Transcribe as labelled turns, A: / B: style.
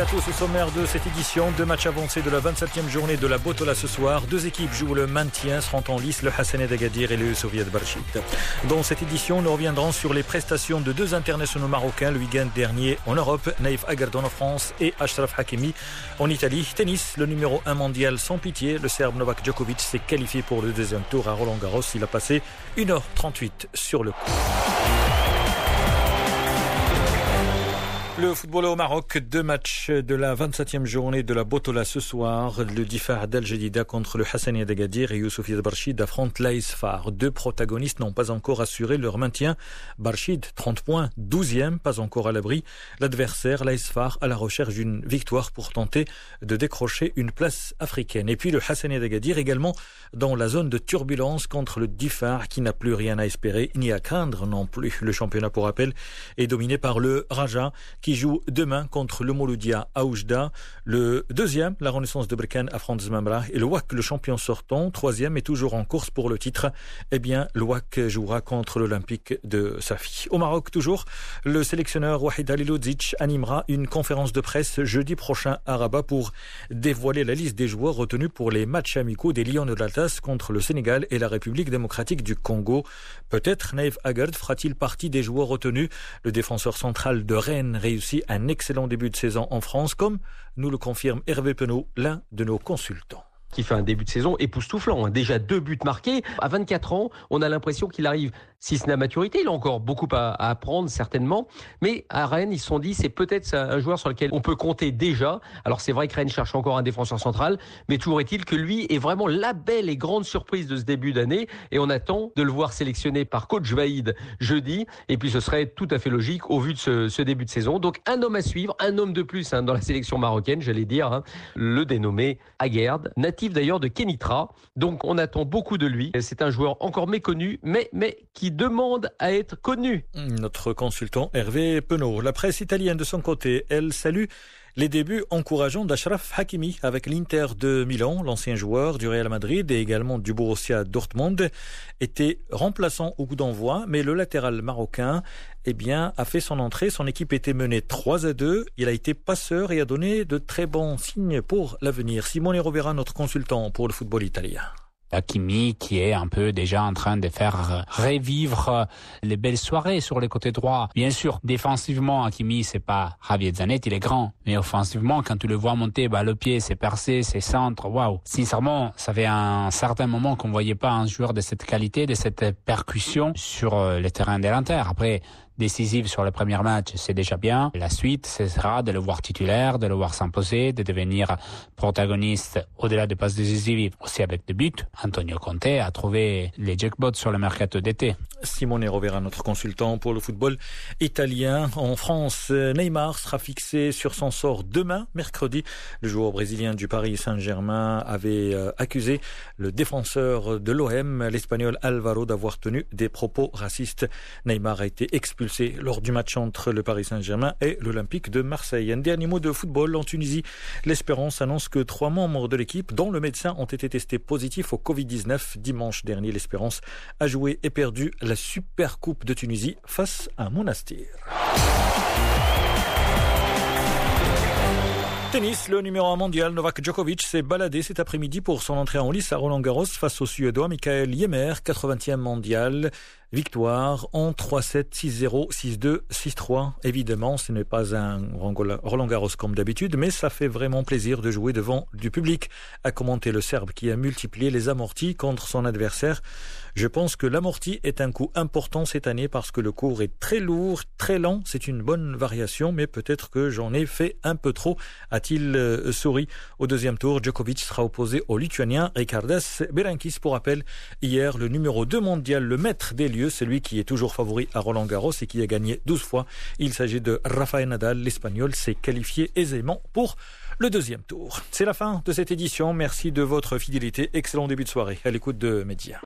A: à tous au sommaire de cette édition. Deux matchs avancés de la 27e journée de la Botola ce soir. Deux équipes jouent le maintien, seront en lice le Hassanet Agadir et le Soviet Barchit. Dans cette édition, nous reviendrons sur les prestations de deux internationaux marocains le week-end dernier en Europe, Naïf Agardon en France et Ashraf Hakimi en Italie. Tennis, le numéro 1 mondial sans pitié, le Serbe Novak Djokovic s'est qualifié pour le deuxième tour à Roland Garros. Il a passé 1h38 sur le coup. Le football au Maroc, deux matchs de la 27e journée de la Botola ce soir. Le Difar d'Al Jadida contre le Hassania d'Agadir et Youssouf Barchid affrontent l'Aïsfar. Deux protagonistes n'ont pas encore assuré leur maintien. Barchid, 30 points, 12e, pas encore à l'abri. L'adversaire, l'Aïsfar, à la recherche d'une victoire pour tenter de décrocher une place africaine. Et puis le Hassania d'Agadir également dans la zone de turbulence contre le Difar qui n'a plus rien à espérer ni à craindre non plus. Le championnat, pour rappel, est dominé par le Raja qui joue demain contre le Mouloudia à Oujda. Le deuxième, la Renaissance de Berkane affronte Zmamra. Et le WAC, le champion sortant, troisième, est toujours en course pour le titre. Eh bien, le WAC jouera contre l'Olympique de Safi. Au Maroc, toujours, le sélectionneur Wahid Alilodzic animera une conférence de presse jeudi prochain à Rabat pour dévoiler la liste des joueurs retenus pour les matchs amicaux des Lions de l'Altas contre le Sénégal et la République démocratique du Congo. Peut-être Naïf Agard fera-t-il partie des joueurs retenus. Le défenseur central de Rennes réussi un excellent début de saison en France, comme nous le confirme Hervé Penaud, l'un de nos consultants
B: qui fait un début de saison époustouflant. Hein. Déjà deux buts marqués. À 24 ans, on a l'impression qu'il arrive, si ce n'est à maturité, il a encore beaucoup à, apprendre certainement. Mais à Rennes, ils se sont dit, c'est peut-être un joueur sur lequel on peut compter déjà. Alors c'est vrai que Rennes cherche encore un défenseur central, mais toujours est-il que lui est vraiment la belle et grande surprise de ce début d'année. Et on attend de le voir sélectionné par coach Vaïd jeudi. Et puis ce serait tout à fait logique au vu de ce, début de saison. Donc un homme à suivre, un homme de plus hein, dans la sélection marocaine, j'allais dire, hein. le dénommé Aguerd, d'ailleurs de Kenitra. Donc on attend beaucoup de lui. C'est un joueur encore méconnu, mais, mais qui demande à être connu.
A: Notre consultant Hervé Penaud. La presse italienne de son côté, elle salue les débuts encourageants d'Ashraf Hakimi avec l'Inter de Milan, l'ancien joueur du Real Madrid et également du Borussia Dortmund, était remplaçant au coup d'envoi, mais le latéral marocain eh bien, a fait son entrée. Son équipe était menée 3 à 2. Il a été passeur et a donné de très bons signes pour l'avenir. Simone Rovera, notre consultant pour le football italien.
C: Hakimi qui est un peu déjà en train de faire revivre les belles soirées sur les côtés droits. Bien sûr, défensivement, Hakimi, c'est pas Javier Zanetti, il est grand. Mais offensivement, quand tu le vois monter, bah, le pied, c'est percé, c'est centre, waouh. Sincèrement, ça fait un certain moment qu'on voyait pas un joueur de cette qualité, de cette percussion sur euh, les terrains de l'Inter. Après, décisive sur le premier match, c'est déjà bien. La suite, ce sera de le voir titulaire, de le voir s'imposer, de devenir protagoniste au-delà des passes décisives, aussi avec des buts. Antonio Conte a trouvé les jackpots sur le mercato d'été.
A: Simone Rovera, notre consultant pour le football italien. En France, Neymar sera fixé sur son sort demain, mercredi. Le joueur brésilien du Paris Saint-Germain avait euh, accusé le défenseur de l'OM, l'espagnol Alvaro, d'avoir tenu des propos racistes. Neymar a été expulsé lors du match entre le Paris Saint-Germain et l'Olympique de Marseille. Un dernier mot de football en Tunisie. L'Espérance annonce que trois membres de l'équipe, dont le médecin, ont été testés positifs au Covid-19. Dimanche dernier, l'Espérance a joué et perdu la Super Coupe de Tunisie face à Monastir. Tennis, le numéro 1 mondial Novak Djokovic s'est baladé cet après-midi pour son entrée en lice à Roland Garros face au Suédois Michael Ymer, 80e mondial. Victoire en 3-7, 6-0, 6-2, 6-3. Évidemment, ce n'est pas un Roland Garros comme d'habitude, mais ça fait vraiment plaisir de jouer devant du public, a commenté le Serbe qui a multiplié les amortis contre son adversaire. Je pense que l'amorti est un coup important cette année parce que le cours est très lourd, très lent. C'est une bonne variation, mais peut-être que j'en ai fait un peu trop, a-t-il euh, souri. Au deuxième tour, Djokovic sera opposé au Lituanien Ricardas Berankis. Pour rappel, hier, le numéro 2 mondial, le maître des lieux, celui qui est toujours favori à Roland Garros et qui a gagné 12 fois. Il s'agit de Rafael Nadal. L'Espagnol s'est qualifié aisément pour le deuxième tour. C'est la fin de cette édition. Merci de votre fidélité. Excellent début de soirée à l'écoute de Média.